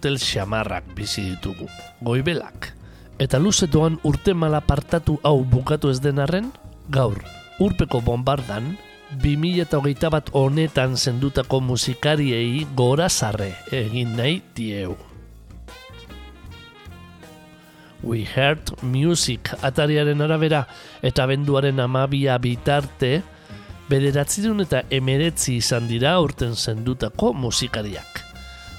Motel xamarrak bizi ditugu, goibelak. Eta luzetoan urte mala partatu hau bukatu ez denarren, gaur, urpeko bombardan, 2008 bat honetan zendutako musikariei gora zarre egin nahi dieu. We Heard Music atariaren arabera eta benduaren amabia bitarte, bederatzirun eta emeretzi izan dira urten zendutako musikariak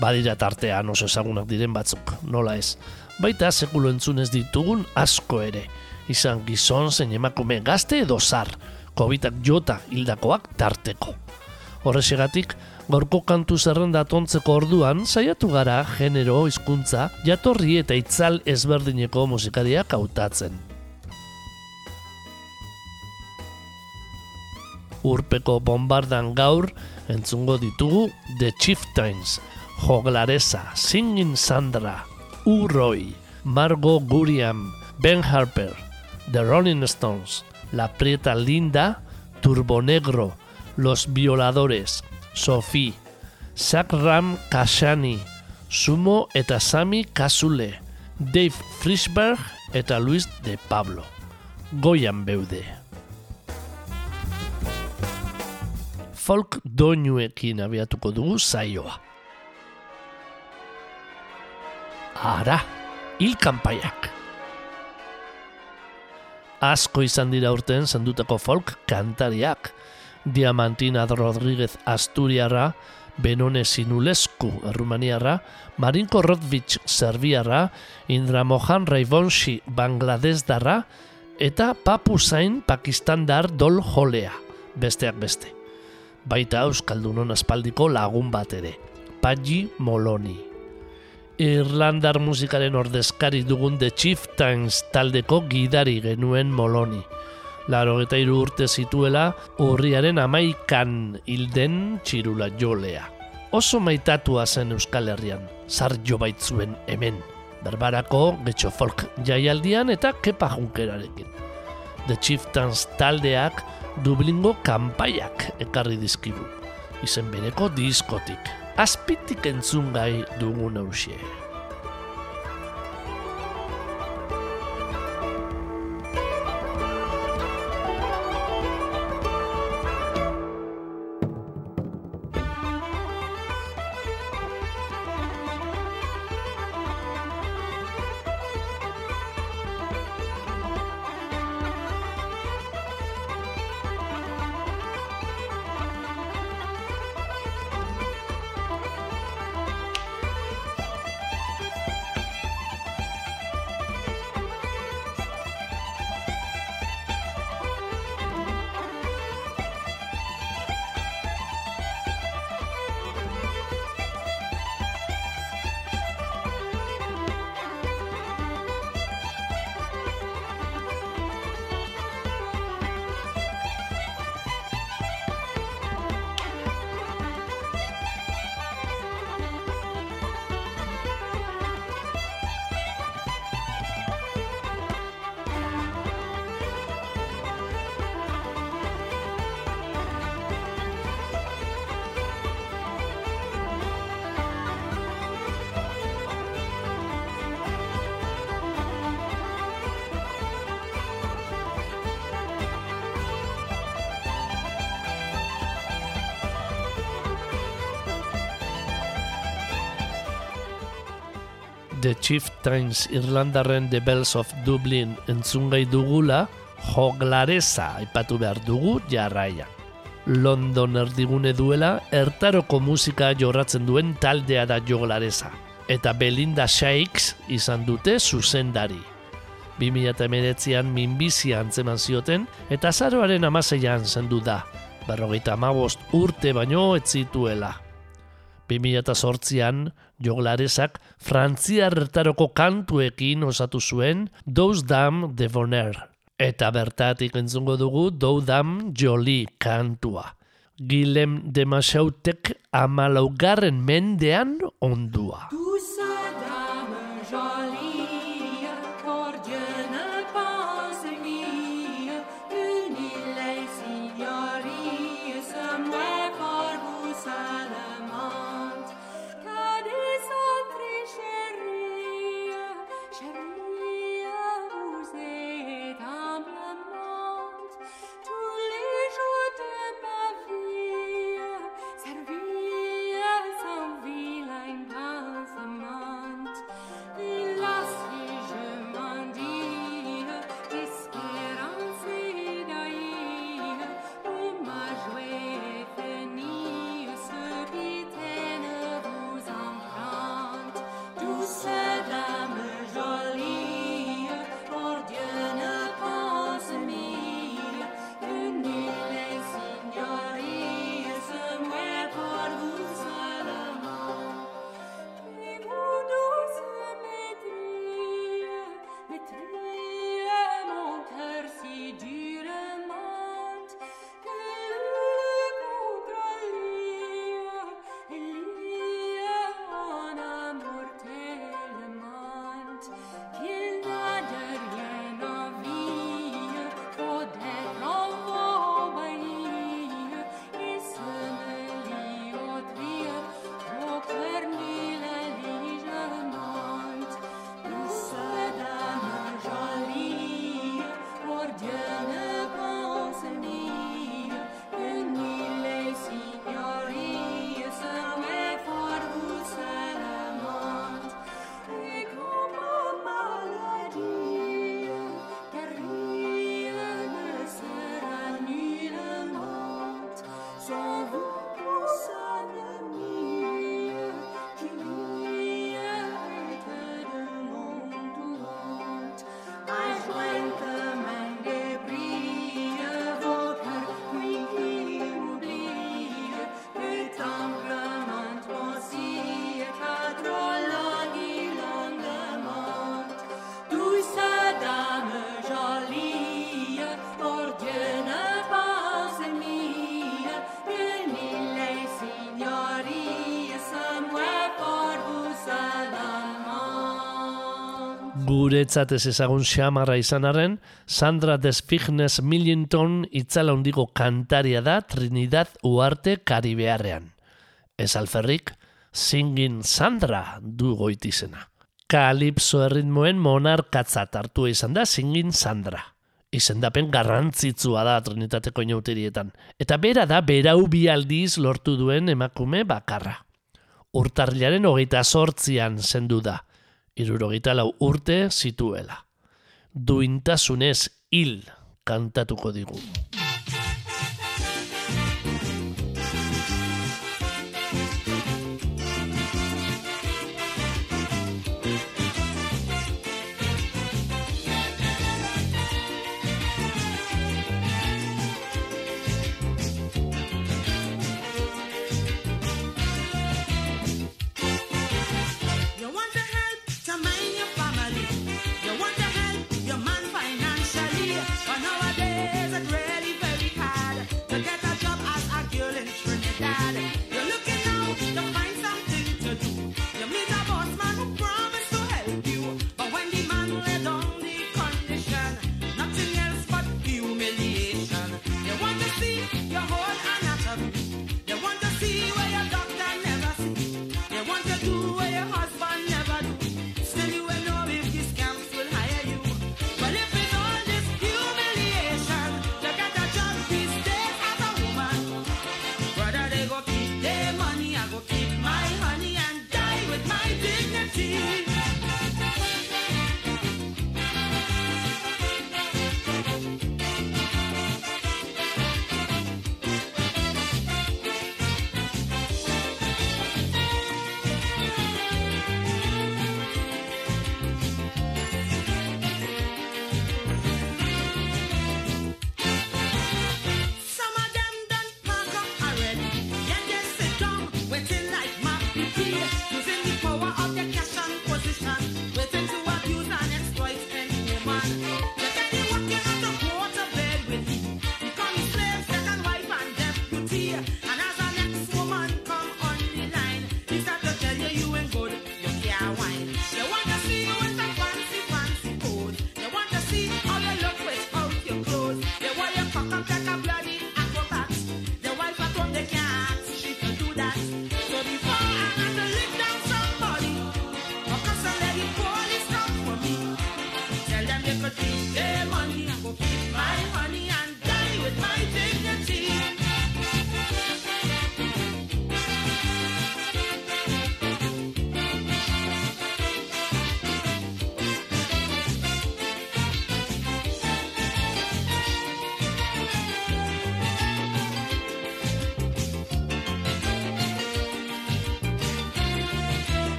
badira tartean oso ezagunak diren batzuk, nola ez. Baita sekulo entzunez ditugun asko ere, izan gizon zein emakume gazte edo zar, kobitak jota hildakoak tarteko. Horrexegatik, gorko kantu zerrenda tontzeko orduan, saiatu gara genero hizkuntza jatorri eta itzal ezberdineko musikariak hautatzen. Urpeko bombardan gaur, entzungo ditugu The Chieftains, Joglaresa, Singing Sandra, Uroy, Margot Guriam, Ben Harper, The Rolling Stones, La Prieta Linda, Turbo Negro, Los Violadores, Sophie, Sakram Kashani, Sumo eta Sami Kasule, Dave Frischberg eta Luis de Pablo. Goian beude. Folk doinuekin abiatuko dugu zaioa. Ara, hil kanpaiak. Asko izan dira urten zendutako folk kantariak. Diamantina Rodríguez Asturiarra, Benone Sinulescu Rumaniarra, Marinko Rodvich Serbiarra, Indra Mohan Raivonshi Bangladesh darra, eta Papu Zain Pakistandar Dol Jolea, besteak beste. Baita Euskaldunon aspaldiko lagun bat ere, Paji Moloni. Irlandar musikaren ordezkari dugun The Chieftains taldeko gidari genuen moloni. Laro eta iru urte zituela urriaren amaikan hilden txirula jolea. Oso maitatua zen Euskal Herrian, zar jo baitzuen hemen. Berbarako, getxo folk jaialdian eta kepa junkerarekin. The Chieftains taldeak Dublingo kanpaiak ekarri dizkibu. Izen bereko diskotik azpitik entzun gai dugun hausie. The Chieftains Irlandarren The Bells of Dublin entzungai dugula, joglareza aipatu behar dugu jarraia. London erdigune duela, ertaroko musika jorratzen duen taldea da joglareza. Eta Belinda Shakes izan dute zuzendari. 2008an minbizia antzeman zioten eta zaroaren amaseian zendu da, berrogeita amabost urte baino ez zituela. 2008an joglaresak frantziarretaroko kantuekin osatu zuen Dous Dam de Bonner. Eta bertatik entzungo dugu Dou Dam Jolie kantua. Gilem de Masautek amalaugarren mendean ondua. Guretzat ez ezagun xamarra izanaren, Sandra Desfignes Millington itzala hondiko kantaria da Trinidad Uarte Karibearrean. Ez alferrik, Singin Sandra du goitizena. Kalipso erritmoen monarkatzat hartu izan da Singin Sandra. Izendapen garrantzitsua da Trinitateko inauterietan. Eta bera da, berau bi aldiz lortu duen emakume bakarra. Urtarriaren hogeita sortzian zendu da irurogeita lau urte zituela. Duintasunez hil kantatuko digu.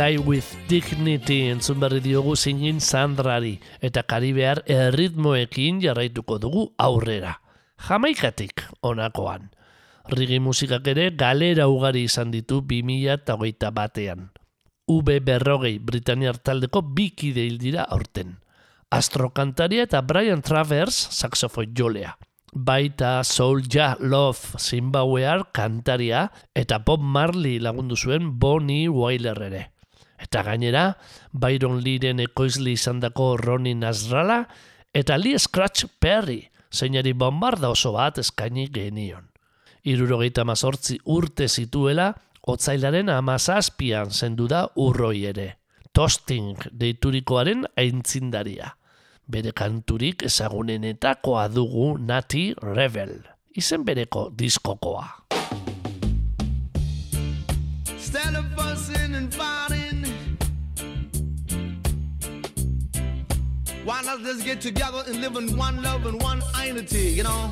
Die with Dignity entzun berri diogu zingin Sandrari eta Karibear erritmoekin jarraituko dugu aurrera. Jamaikatik onakoan. Rigi musikak ere galera ugari izan ditu 2008 batean. UB berrogei Britaniar taldeko bikide dira aurten. Astro kantaria eta Brian Travers saxofoi jolea. Baita Soul Ja Love Zimbabwear kantaria eta Bob Marley lagundu zuen Bonnie Wyler ere. Eta gainera, Byron Leeren ekoizli izan dako Ronnie Nasralla eta Lee Scratch Perry, zeinari bombarda oso bat eskaini genion. Irurogeita mazortzi urte zituela, otzailaren amazazpian zendu da urroi ere. Tosting deiturikoaren aintzindaria. Bere kanturik ezagunenetakoa dugu Nati Rebel, izen bereko diskokoa. Stand Why not just get together and live in one love and one unity, you know?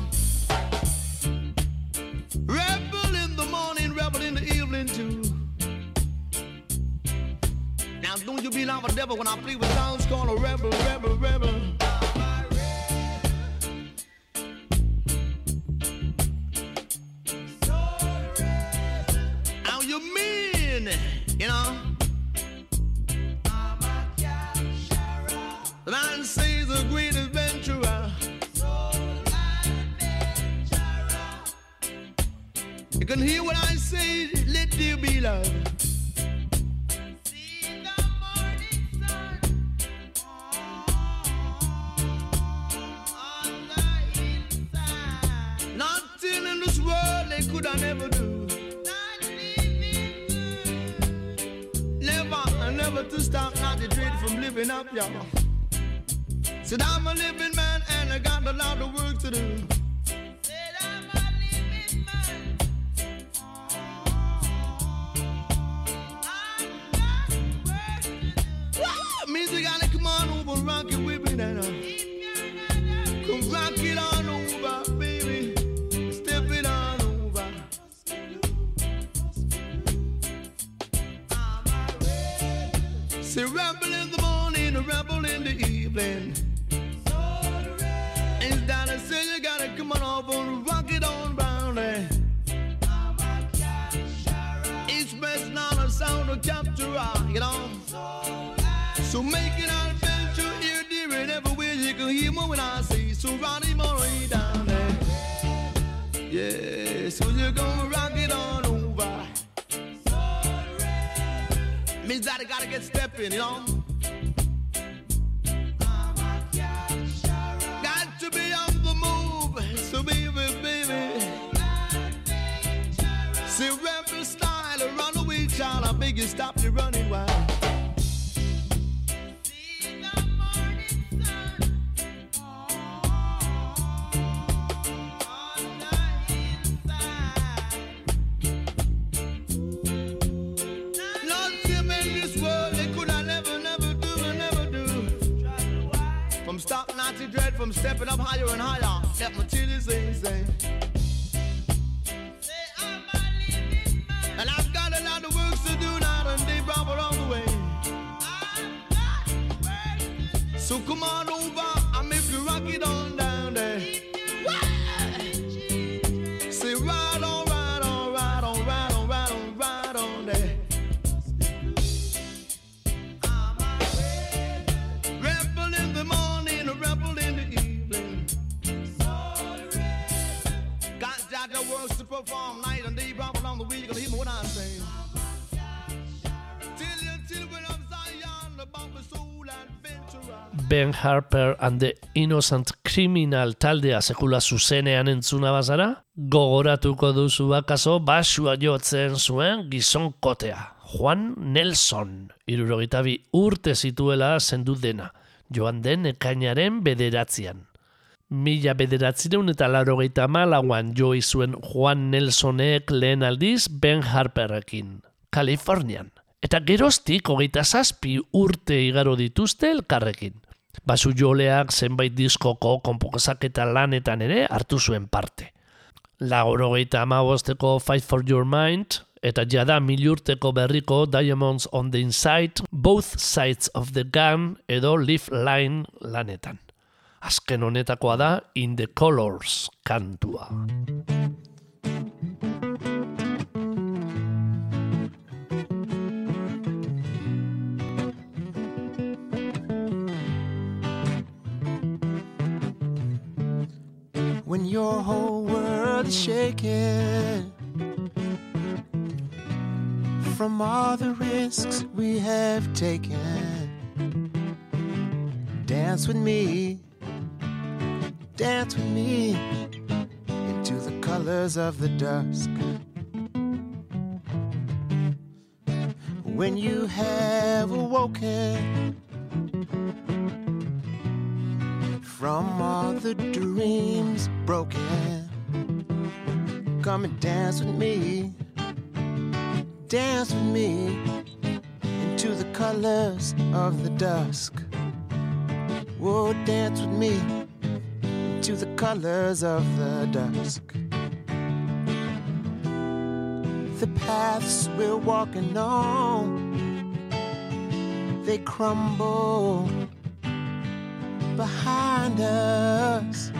Rebel in the morning, rebel in the evening too. Now don't you be like a devil when I play with sounds called a rebel, rebel, rebel. You mean, you know? The man says the great adventurer. You can hear what I say, let there be love. See the morning sun on the hillside. Nothing in this world they could never do. Never, never to dread from living up, y'all. Said I'm a living man and I got a lot of work to do. Come on off on rock it on round. Each best not a sound of capture, you know. So make it an adventure here, dear, and everywhere you can hear me when I say so. Ronnie Murray down there. Yeah, so you're gonna rock it on over. Means that I gotta get stepping, you know. From stepping up higher and higher. Let my chili sing, sing. And I've got a lot of work to do now, and they brought along the way. So come on Ben Harper and the Innocent Criminal taldea sekula zuzenean entzuna bazara, gogoratuko duzu akaso basua jotzen zuen gizon kotea, Juan Nelson, irurogeita bi urte zituela zendu dena, joan den ekainaren bederatzean. Mila bederatzireun eta laurogeita malauan jo izuen Juan Nelsonek lehen aldiz Ben Harperrekin, Kalifornian. Eta geroztik hogeita zazpi urte igaro dituzte elkarrekin. Basu joleak zenbait diskoko konpokezaketa lanetan ere hartu zuen parte. Lagorogeita amabosteko Fight for Your Mind, eta jada milurteko berriko Diamonds on the Inside, Both Sides of the Gun edo Live Line lanetan. Azken honetakoa da In the Colors kantua. When your whole world is shaking from all the risks we have taken. Dance with me, dance with me into the colors of the dusk. When you have awoken from all the dreams broken. Come and dance with me, dance with me into the colors of the dusk. Whoa, dance with me into the colors of the dusk. The paths we're walking on, they crumble behind us.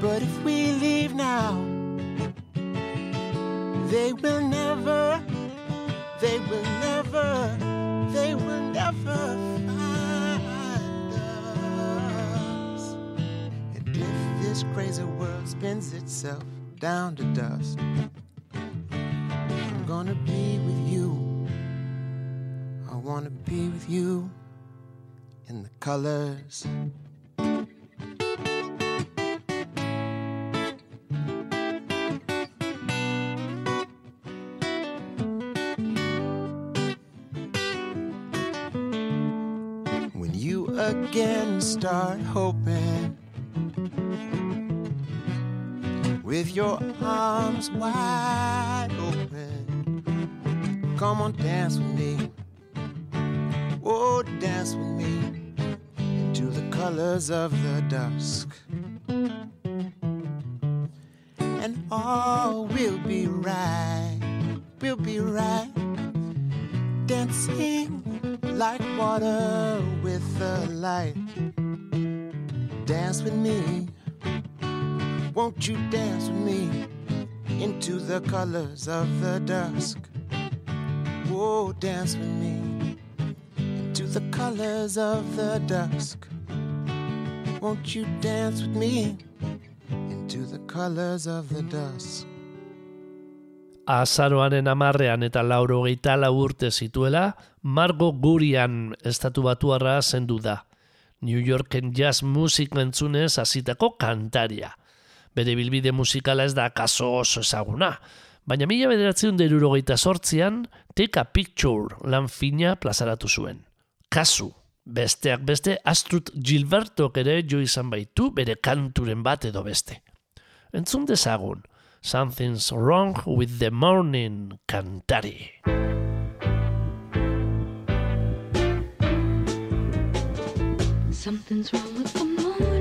But if we leave now, they will never, they will never, they will never find us. And if this crazy world spins itself down to dust, I'm gonna be with you. I wanna be with you in the colors. When you again start hoping with your arms wide open, come on, dance with me. Oh, dance with me into the colors of the dusk. And all will be right, will be right. dancing like water with the light. Dance with me. Won't you dance with me into the colors of the dusk? Oh, dance with me the colors of the dusk. Won't you dance with me into the colors of the dusk? Azaroaren amarrean eta lauro gehieta urte zituela, Margo Gurian estatu batuarra zendu da. New Yorken jazz musik entzunez hasitako kantaria. Bere bilbide musikala ez da kaso oso ezaguna, baina mila bederatzen deruro gehieta sortzian, Take Picture lan fina plazaratu zuen. Kasu, besteak beste Astrut Gilberto ere jo izan baitu bere kanturen bat edo beste. Entzun dezagun, Something's Wrong with the Morning Cantari. Something's wrong with the morning.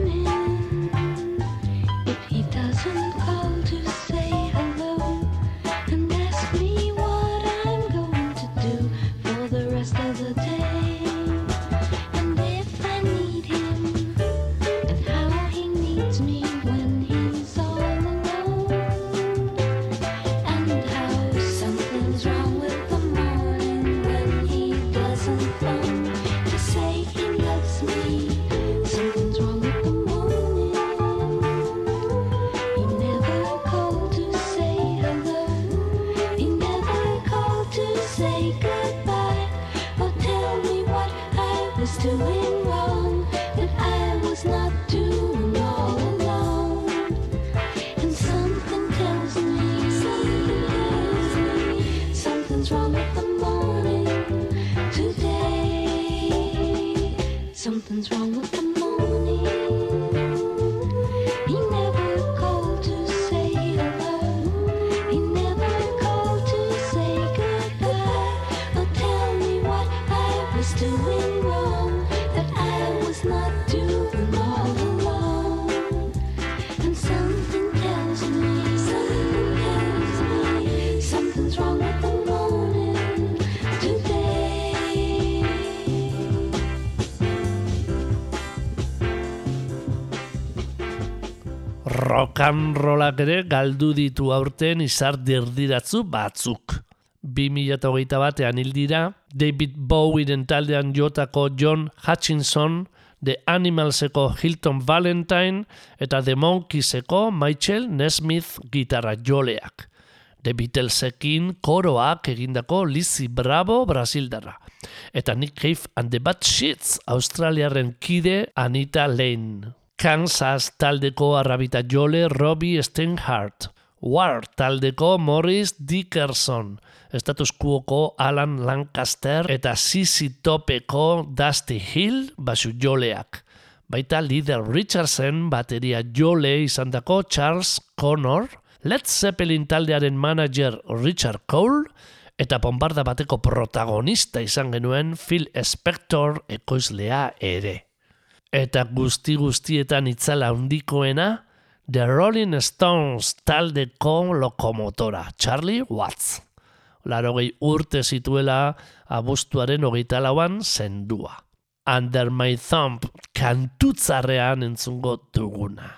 Something's wrong with Rock and rollak ere galdu ditu aurten izar dirdiratzu batzuk. 2008 batean hil dira, David Bowieren taldean jotako John Hutchinson, The Animalseko Hilton Valentine eta The Monkeyseko Michael Nesmith gitarra joleak. The Beatlesekin koroak egindako Lizzie Bravo Brasildarra. Eta Nick Cave and the Bad Shits Australiaren kide Anita Lane. Kansas taldeko arrabita jole Robbie Steinhardt. War taldeko Morris Dickerson. Status Quoko Alan Lancaster eta Sisi Topeko Dusty Hill basu joleak. Baita Leader Richardson bateria jole izandako Charles Connor, Led Zeppelin taldearen manager Richard Cole, eta bombarda bateko protagonista izan genuen Phil Spector ekoizlea ere. Eta guzti guztietan itzala handikoena, The Rolling Stones taldeko lokomotora, Charlie Watts. Larogei urte zituela abuztuaren hogeita lauan zendua. Under My Thumb kantutzarrean entzungo duguna.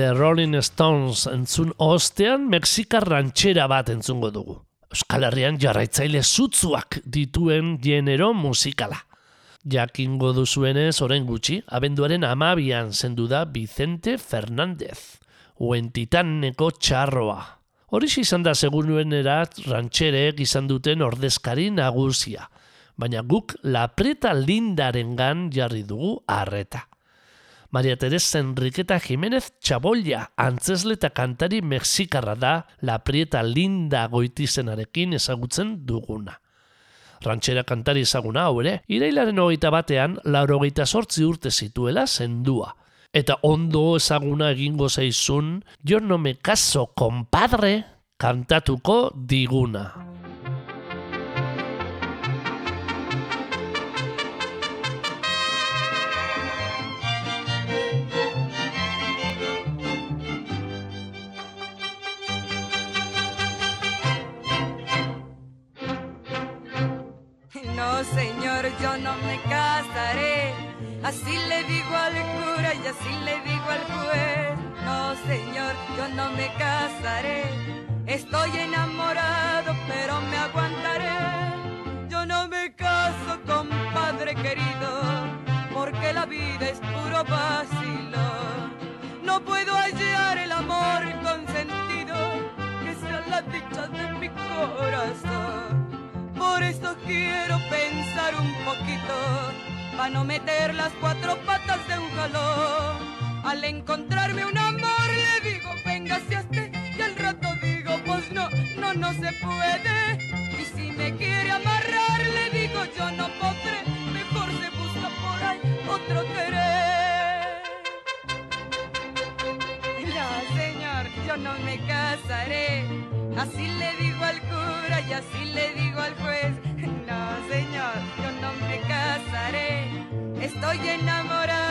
The Rolling Stones entzun ostean Mexikar rantxera bat entzungo dugu. Euskal Herrian jarraitzaile zutzuak dituen genero musikala. Jakingo duzuenez orain gutxi, abenduaren amabian zendu da Vicente Fernández, uentitaneko txarroa. Horix izan da segunuen erat rantxerek izan duten ordezkari nagusia, baina guk La Preta Lindarengan jarri dugu arreta. Maria Teresa Enriqueta Jiménez Txabolla, antzesle eta kantari mexikarra da La Prieta Linda goitizenarekin ezagutzen duguna. Rantxera kantari ezaguna hau ere, irailaren hogeita batean, laurogeita sortzi urte zituela zendua. Eta ondo ezaguna egingo zaizun, jo no me caso, compadre, kantatuko diguna. Así le digo al cura y así le digo al juez. No, señor, yo no me casaré. Estoy enamorado, pero me aguantaré. Yo no me caso, compadre querido, porque la vida es puro vacilo. No puedo hallar el amor consentido que sea la dicha de mi corazón. Por eso quiero pensar un poquito, para no meter las cuatro patas de un jalón. Al encontrarme un amor le digo, venga hacia usted, y al rato digo, pues no, no, no se puede. Y si me quiere amarrar le digo, yo no podré, mejor se busca por ahí otro querer. No, señor, yo no me casaré. Así le digo al cura y así le digo al juez. No, señor, yo. Estoy enamorado,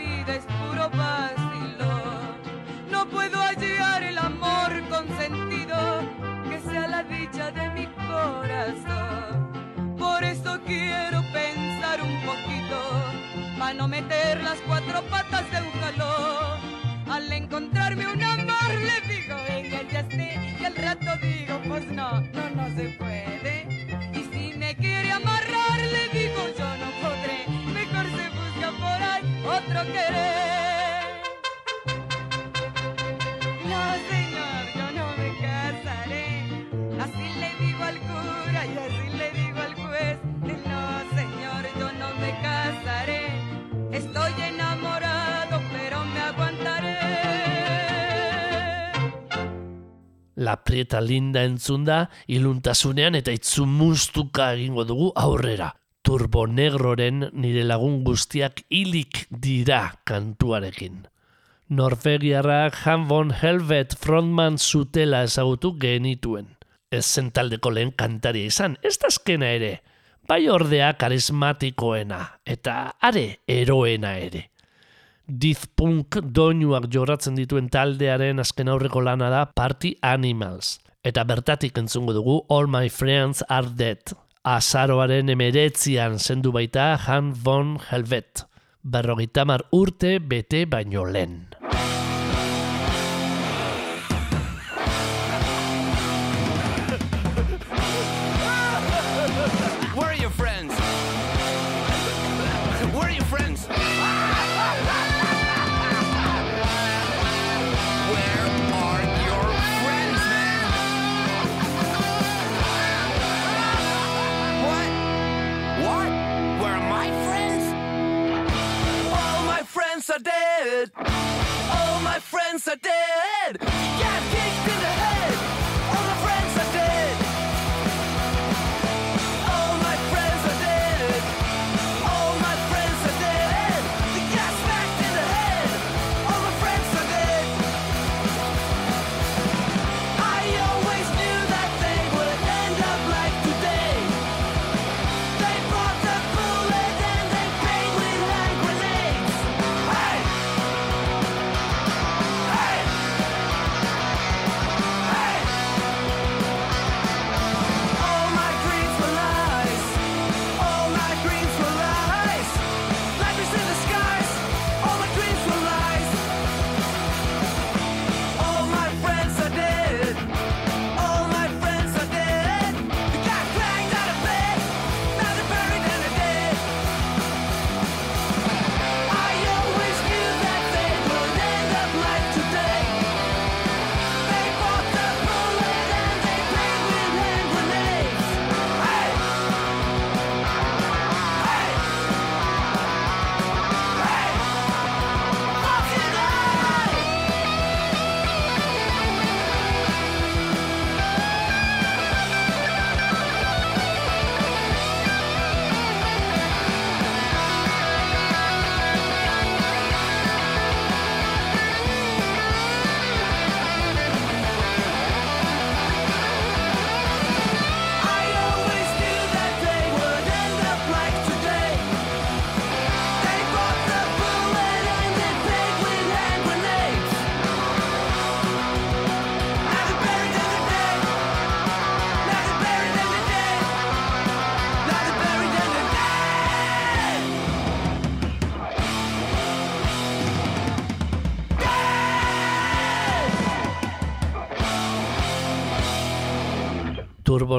vida es puro vacilo. No puedo hallar el amor consentido que sea la dicha de mi corazón. Por eso quiero pensar un poquito, para no meter las cuatro patas de un jalón. Al encontrarme un amor le digo, esté, y al rato digo, pues no, no, no se puede. Otro querer. No, señor, yo no me casaré. Así le digo al cura y así le digo al juez. No, señor, yo no me casaré. Estoy enamorado, pero me aguantaré. La Prieta Linda entzunda, iluntasunean eta itzumustuka egingo dugu aurrera. Turbo Negroren nire lagun guztiak hilik dira kantuarekin. Norvegiarrak Han von Helvet frontman zutela ezagutu genituen. Ez zen taldeko lehen kantaria izan, ez da azkena ere. Bai ordea karismatikoena, eta are eroena ere. Death Punk doinuak jorratzen dituen taldearen azken aurreko lana da Party Animals. Eta bertatik entzungo dugu All My Friends Are Dead. Azaroaren emeretzian zendu baita Han von Helvet. Berrogeita mar urte bete baino lehen.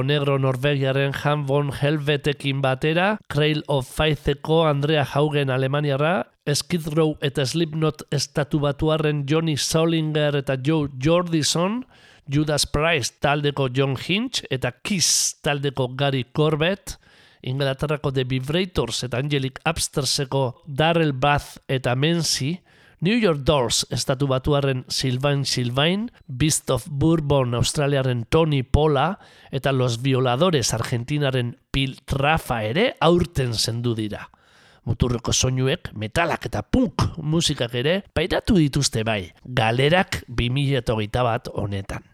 Turbonegro Norvegiaren Han von Helvetekin batera, Cradle of Faitheko Andrea Haugen Alemaniarra, Skid Row eta Slipknot estatu batuarren Johnny Solinger eta Joe Jordison, Judas Priest taldeko John Hinch eta Kiss taldeko Gary Corbett, Inglaterrako The Vibrators eta Angelic Upstarseko Darrell Bath eta Menzi, New York Doors estatu batuarren Sylvain Sylvain, Beast of Bourbon Australiaren Tony Pola eta Los Violadores Argentinaren Piltrafa ere aurten zendu dira. Muturreko soinuek, metalak eta punk musikak ere pairatu dituzte bai, galerak 2008 bat honetan.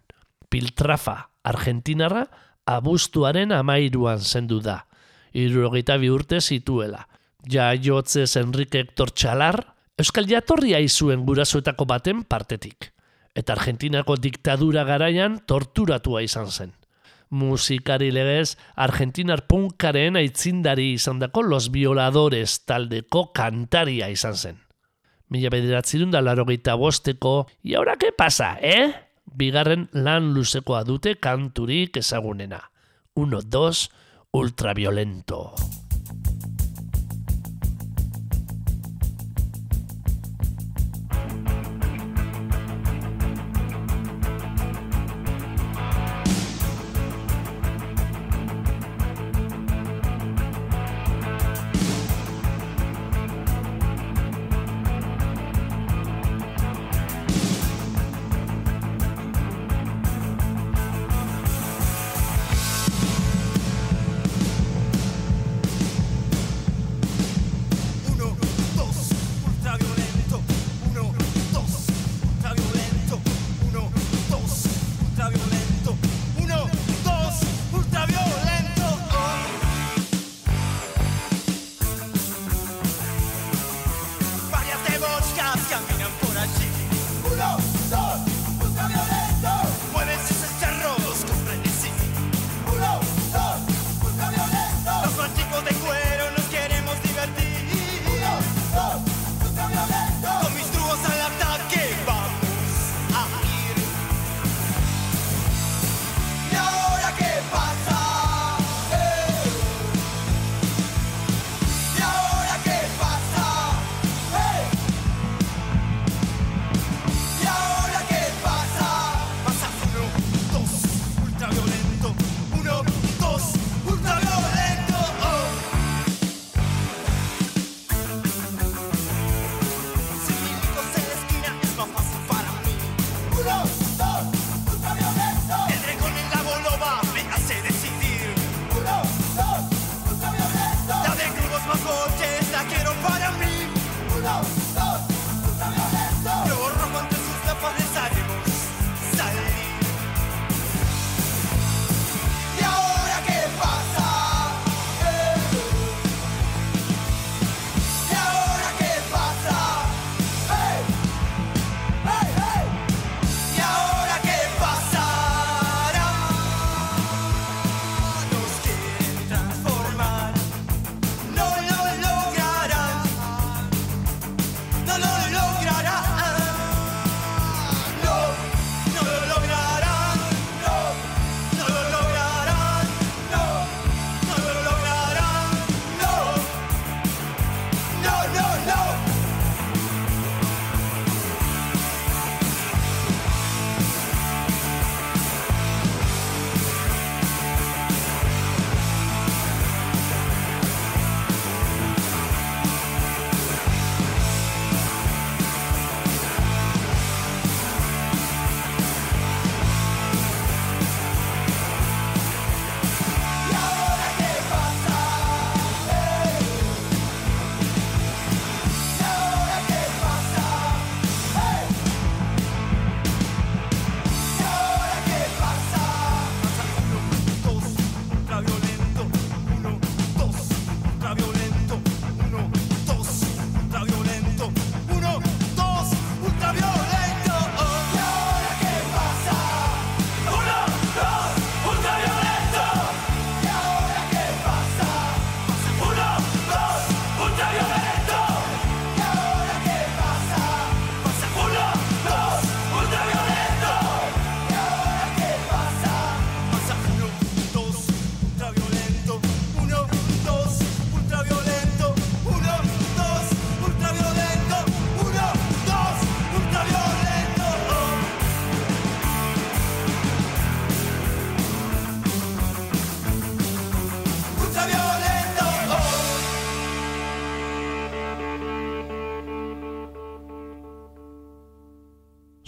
Piltrafa Argentinarra abuztuaren amairuan zendu da, irurogeita bi urte zituela. Ja jotzez Enrique Hector Txalar, Euskal Jatorria izuen gurasoetako baten partetik. Eta Argentinako diktadura garaian torturatua izan zen. Musikari legez, Argentinar punkaren aitzindari izandako Los Violadores taldeko kantaria izan zen. Mila bederatzerun da larogeita bosteko, ahora qué pasa, eh? Bigarren lan luzekoa dute kanturik ezagunena. Uno, dos, ultraviolento.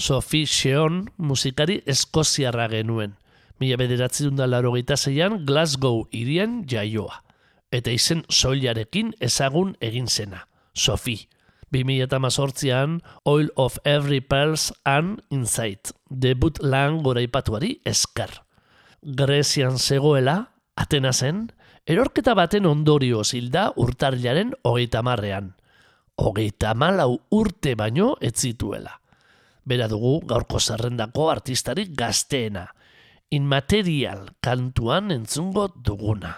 Sophie Sheon musikari eskoziarra genuen. Mila bederatzi laro zeian Glasgow irian jaioa. Eta izen soilarekin ezagun egin zena. Sophie. 2018an Oil of Every Pearls and Insight. Debut lan goraipatuari esker. Grezian zegoela, Atenasen, erorketa baten ondorio zilda urtarrilaren hogeita marrean. Hogeita malau urte baino ez zituela. Bera dugu gaurko zerrendako artistarik gazteena. Inmaterial kantuan entzungo duguna.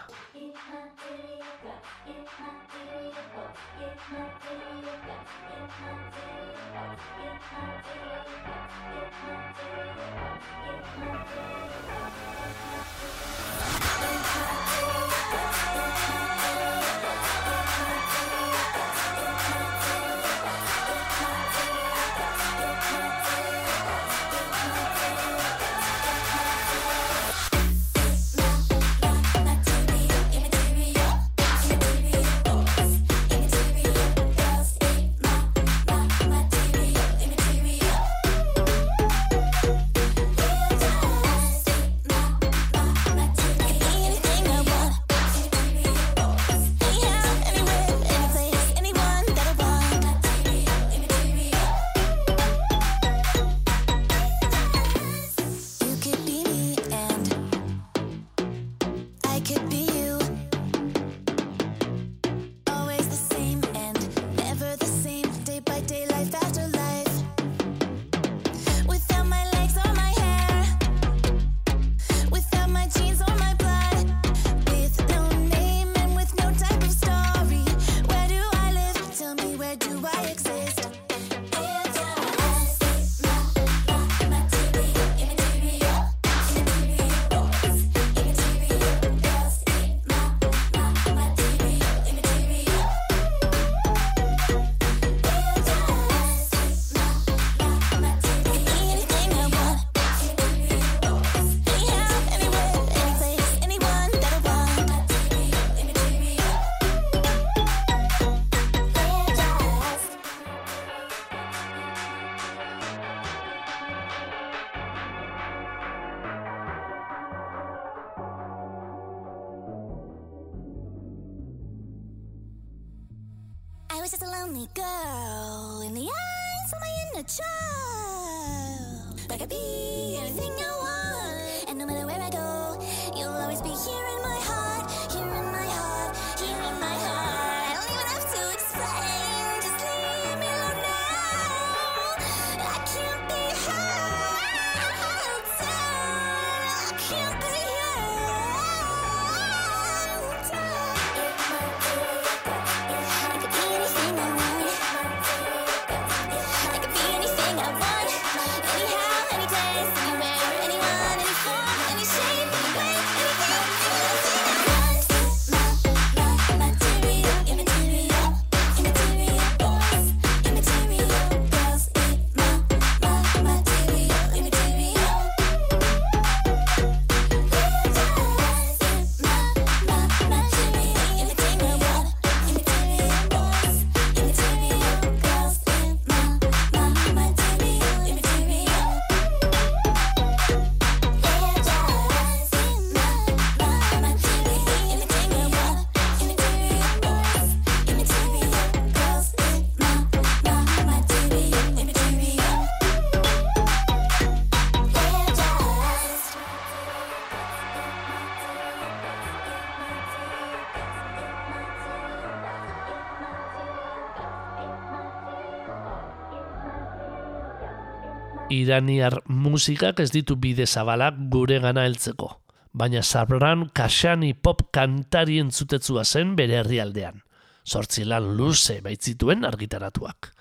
Iraniar musikak ez ditu bide zabalak gure gana heltzeko. Baina Sabran Kashani pop kantari entzutetzua zen bere herrialdean. Zortzi lan luze baitzituen argitaratuak.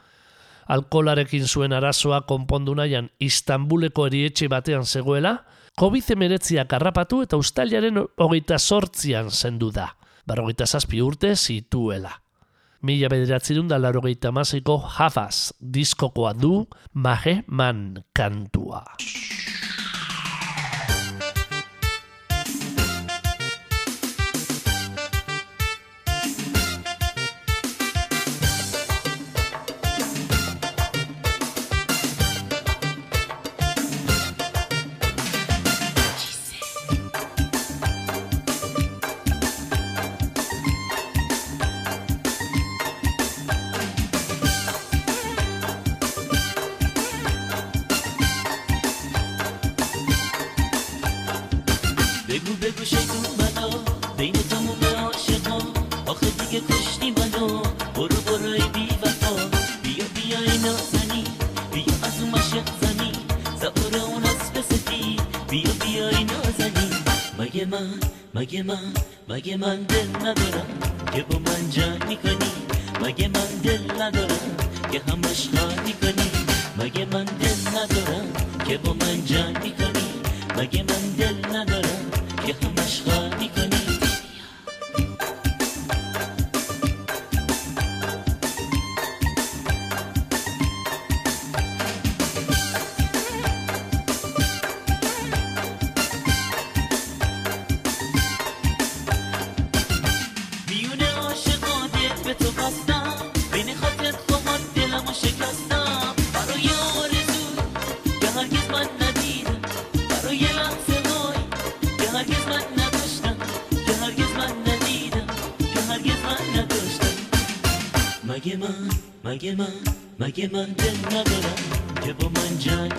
Alkolarekin zuen arazoa konpondu nahian Istanbuleko erietxe batean zegoela, COVID-19 harrapatu eta ustailaren hogeita sortzian zendu da. Berrogeita zazpi urte zituela. Mila bederatzerun da larogeita maziko Havas diskokoa du Mahe Man kantua. مگه من مگه من دل ندارم که با من جنگ کنی مگه من دل ندارم که همش خالی کنی مگه من دل ندارم که با من جنگ کنی مگه من دل ندارم که همش خالی کنی مگه من مگه من دل ندارم که با من جنگ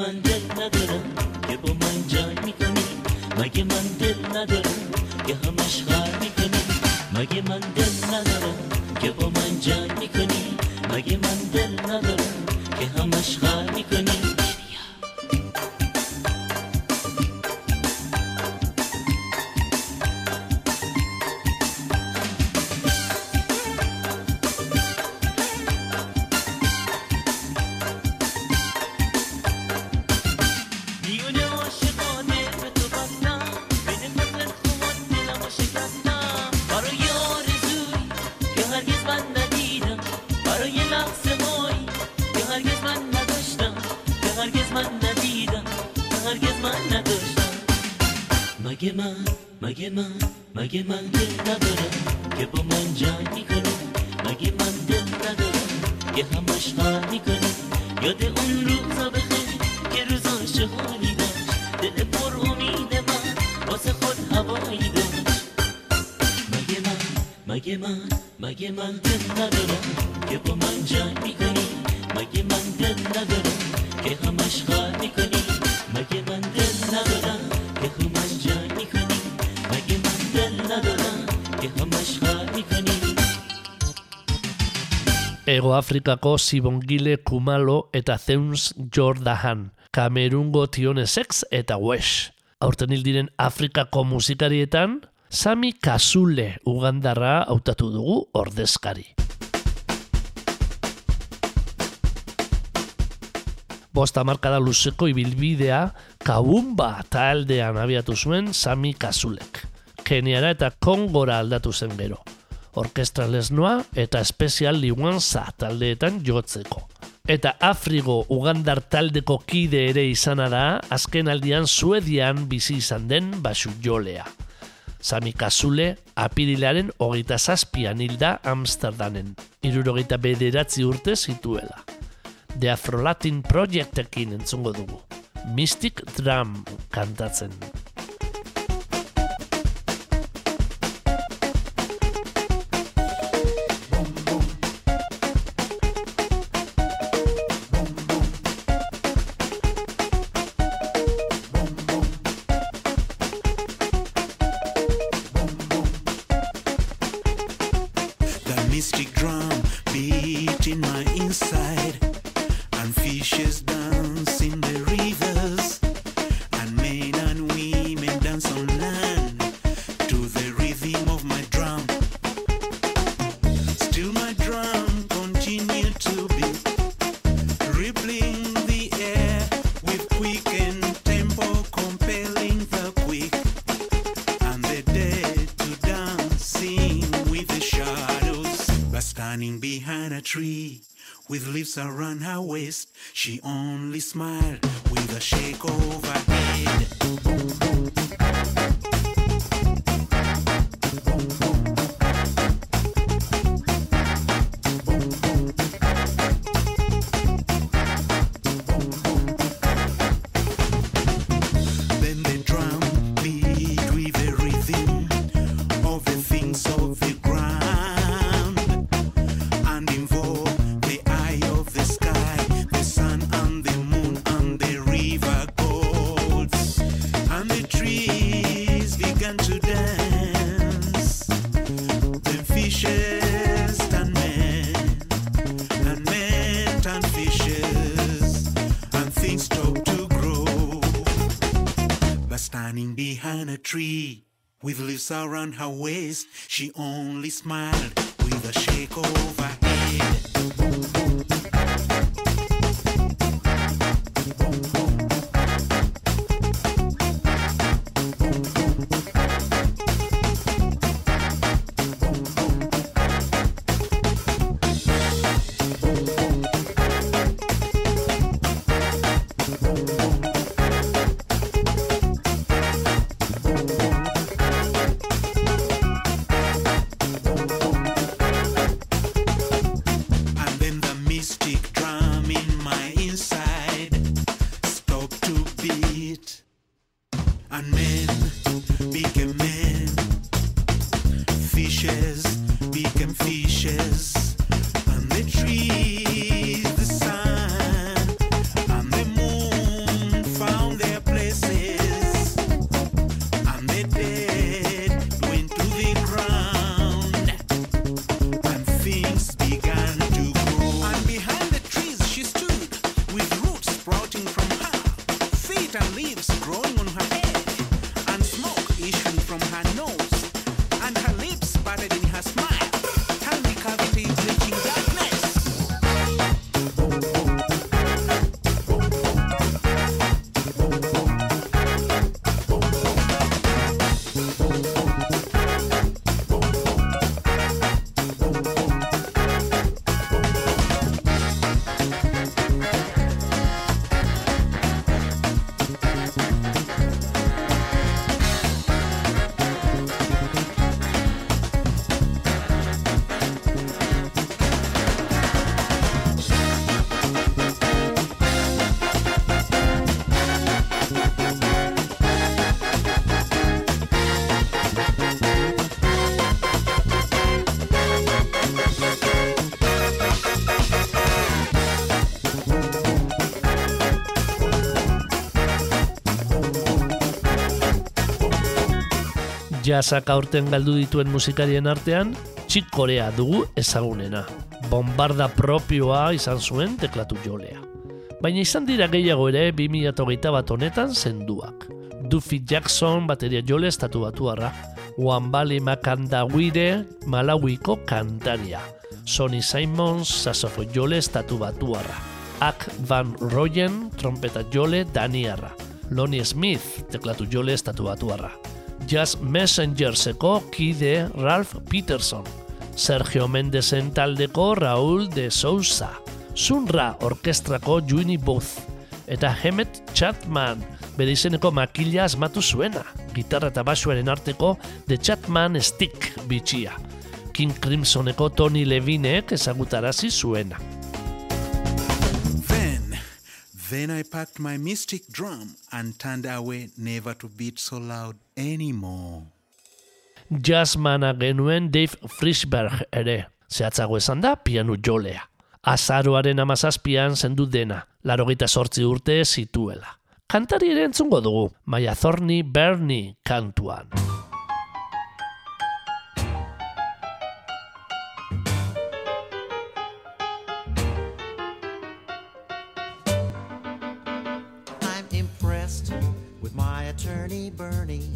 من دل ندارم. که با من جنگ می‌کنی. مگه من دل ندارم؟ که همش خر می‌کنی. مگه من دل ندارم؟ که با من جنگ می‌کنی. مگه من دل ندارم؟ که همش خر می‌کنی. Ego Afrikako Sibongile Kumalo eta Zeuns Jordahan, Kamerungo Tione Sex eta Wesh. Aurten hil diren Afrikako musikarietan, Sami Kasule Ugandarra hautatu dugu ordezkari. Bosta markada luzeko ibilbidea Kabumba taldean abiatu zuen Sami Kasulek. Keniara eta Kongora aldatu zen gero orkestra lesnoa eta espezial liuanza taldeetan jotzeko. Eta Afrigo Ugandar taldeko kide ere izana da, azken aldian Suedian bizi izan den basu jolea. Sami Kasule apirilaren hogeita zazpian hilda Amsterdamen, irurogeita bederatzi urte zituela. The Afro-Latin Projectekin entzungo dugu. Mystic Drum kantatzen. With leaves around her waist, she only smiled with a shake of Jazzak aurten galdu dituen musikarien artean, Chick Corea dugu ezagunena. Bombarda propioa izan zuen teklatu jolea. Baina izan dira gehiago ere 2008 bat honetan zenduak. Duffy Jackson bateria jole estatu batuarra. Wambali Makandawire Malawiko kantaria. Sonny Simons sasofo jole estatu batuarra. Ak Van Royen trompeta jole daniarra. Lonnie Smith teklatu jole estatu batuarra. Jazz Messengerseko kide Ralph Peterson, Sergio Mendesen taldeko Raúl de Sousa, Sunra orkestrako Juini Booth, eta Hemet Chapman, bere izeneko makila asmatu zuena, gitarra eta basuaren arteko The Chapman Stick bitxia, King Crimsoneko Tony Levinek ezagutarazi zuena. Then, then I packed my mystic drum and turned away never to beat so loud anymore. jazzmana genuen Dave Frischberg ere, zehatzago esan da pianu jolea. Azaroaren amazazpian zendu dena, larogeita sortzi urte zituela. Kantari ere entzungo dugu, Maia Thorny Bernie kantuan. I'm impressed with my attorney Bernie.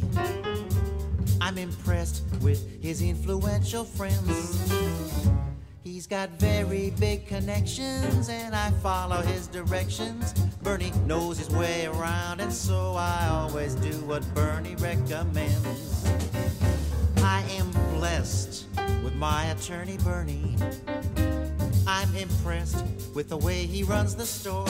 I'm impressed with his influential friends. He's got very big connections and I follow his directions. Bernie knows his way around and so I always do what Bernie recommends. I am blessed with my attorney Bernie. I'm impressed with the way he runs the store.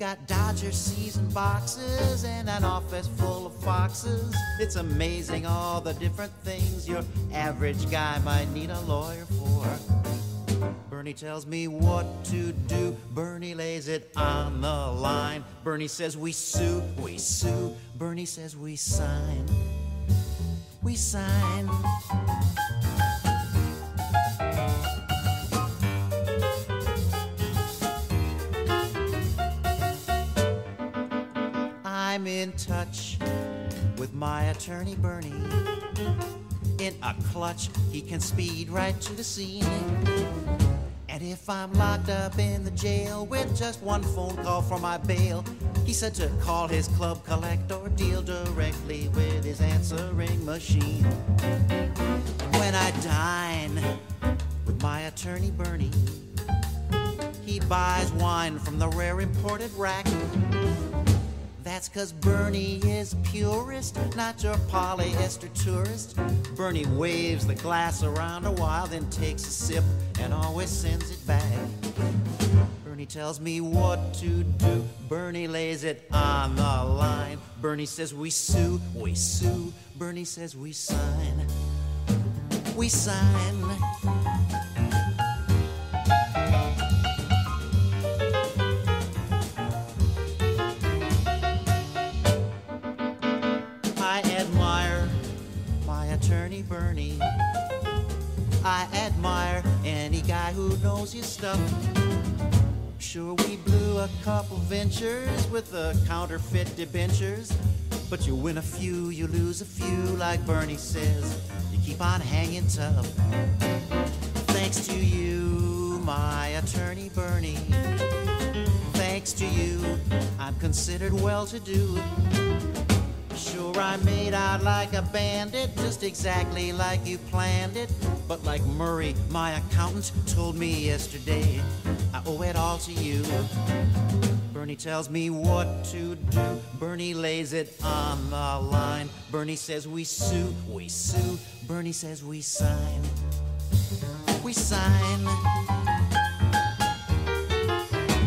Got Dodger season boxes and an office full of foxes. It's amazing all the different things your average guy might need a lawyer for. Bernie tells me what to do. Bernie lays it on the line. Bernie says we sue, we sue. Bernie says we sign, we sign. In touch with my attorney Bernie. In a clutch, he can speed right to the scene. And if I'm locked up in the jail with just one phone call for my bail, he said to call his club collect or deal directly with his answering machine. When I dine with my attorney Bernie, he buys wine from the rare imported rack. That's cause Bernie is purist, not your polyester tourist. Bernie waves the glass around a while, then takes a sip and always sends it back. Bernie tells me what to do. Bernie lays it on the line. Bernie says we sue, we sue. Bernie says we sign, we sign. I admire any guy who knows his stuff. Sure, we blew a couple ventures with the counterfeit debentures. But you win a few, you lose a few, like Bernie says. You keep on hanging tough. Thanks to you, my attorney Bernie. Thanks to you, I'm considered well to do. Sure, I made out like a bandit, just exactly like you planned it. But like Murray, my accountant, told me yesterday, I owe it all to you. Bernie tells me what to do. Bernie lays it on the line. Bernie says we sue, we sue. Bernie says we sign, we sign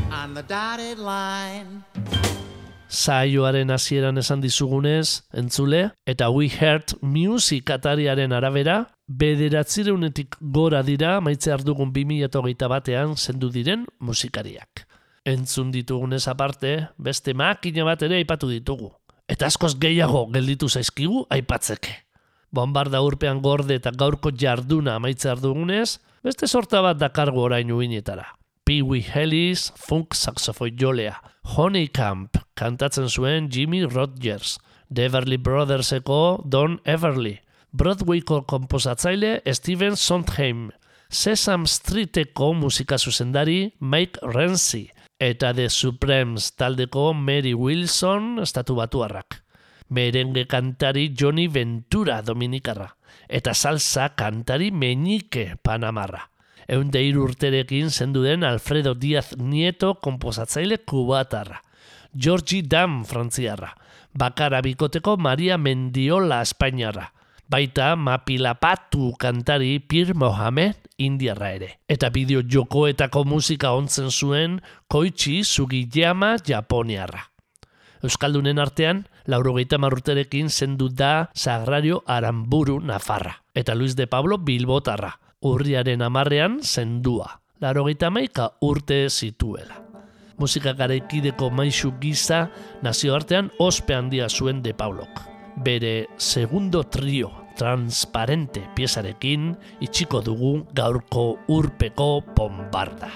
on the dotted line. Saioaren hasieran esan dizugunez, entzule, eta We Heard Music atariaren arabera, bederatzireunetik gora dira maitze dugun 2008 batean zendu diren musikariak. Entzun ditugunez aparte, beste makina bat ere aipatu ditugu. Eta askoz gehiago gelditu zaizkigu aipatzeke. Bombarda urpean gorde eta gaurko jarduna amaitze dugunez, beste sorta bat dakargu orain uinetara. Pee Wee Ellis, funk saxofoi jolea. Honeycamp, kantatzen zuen Jimmy Rogers. The Everly Brotherseko Don Everly. Broadwayko komposatzaile Steven Sondheim. Sesame Streeteko musika zuzendari Mike Renzi. Eta The Supremes taldeko Mary Wilson estatu batuarrak. Merengue kantari Johnny Ventura dominikarra. Eta salsa kantari Meñike Panamarra. Eunde hiru urterekin zendu den Alfredo Díaz Nieto komposatzaile kubatarra. Georgie Dam frantziarra. Bakara bikoteko Maria Mendiola Espainiarra. Baita Mapilapatu kantari Pir Mohamed Indiarra ere. Eta bideo jokoetako musika ontzen zuen Koichi Sugiyama Japoniarra. Euskaldunen artean, laurogeita marruterekin zendu da Sagrario Aramburu Nafarra. Eta Luis de Pablo Bilbotarra. Urriaren amarrean zendua. Laurogeita maika urte zituela. Musika garaikideko maisu giza nazioartean ospe handia zuen de Paulok. Bere segundo trio transparente piezarekin itxiko dugu gaurko urpeko bombarda.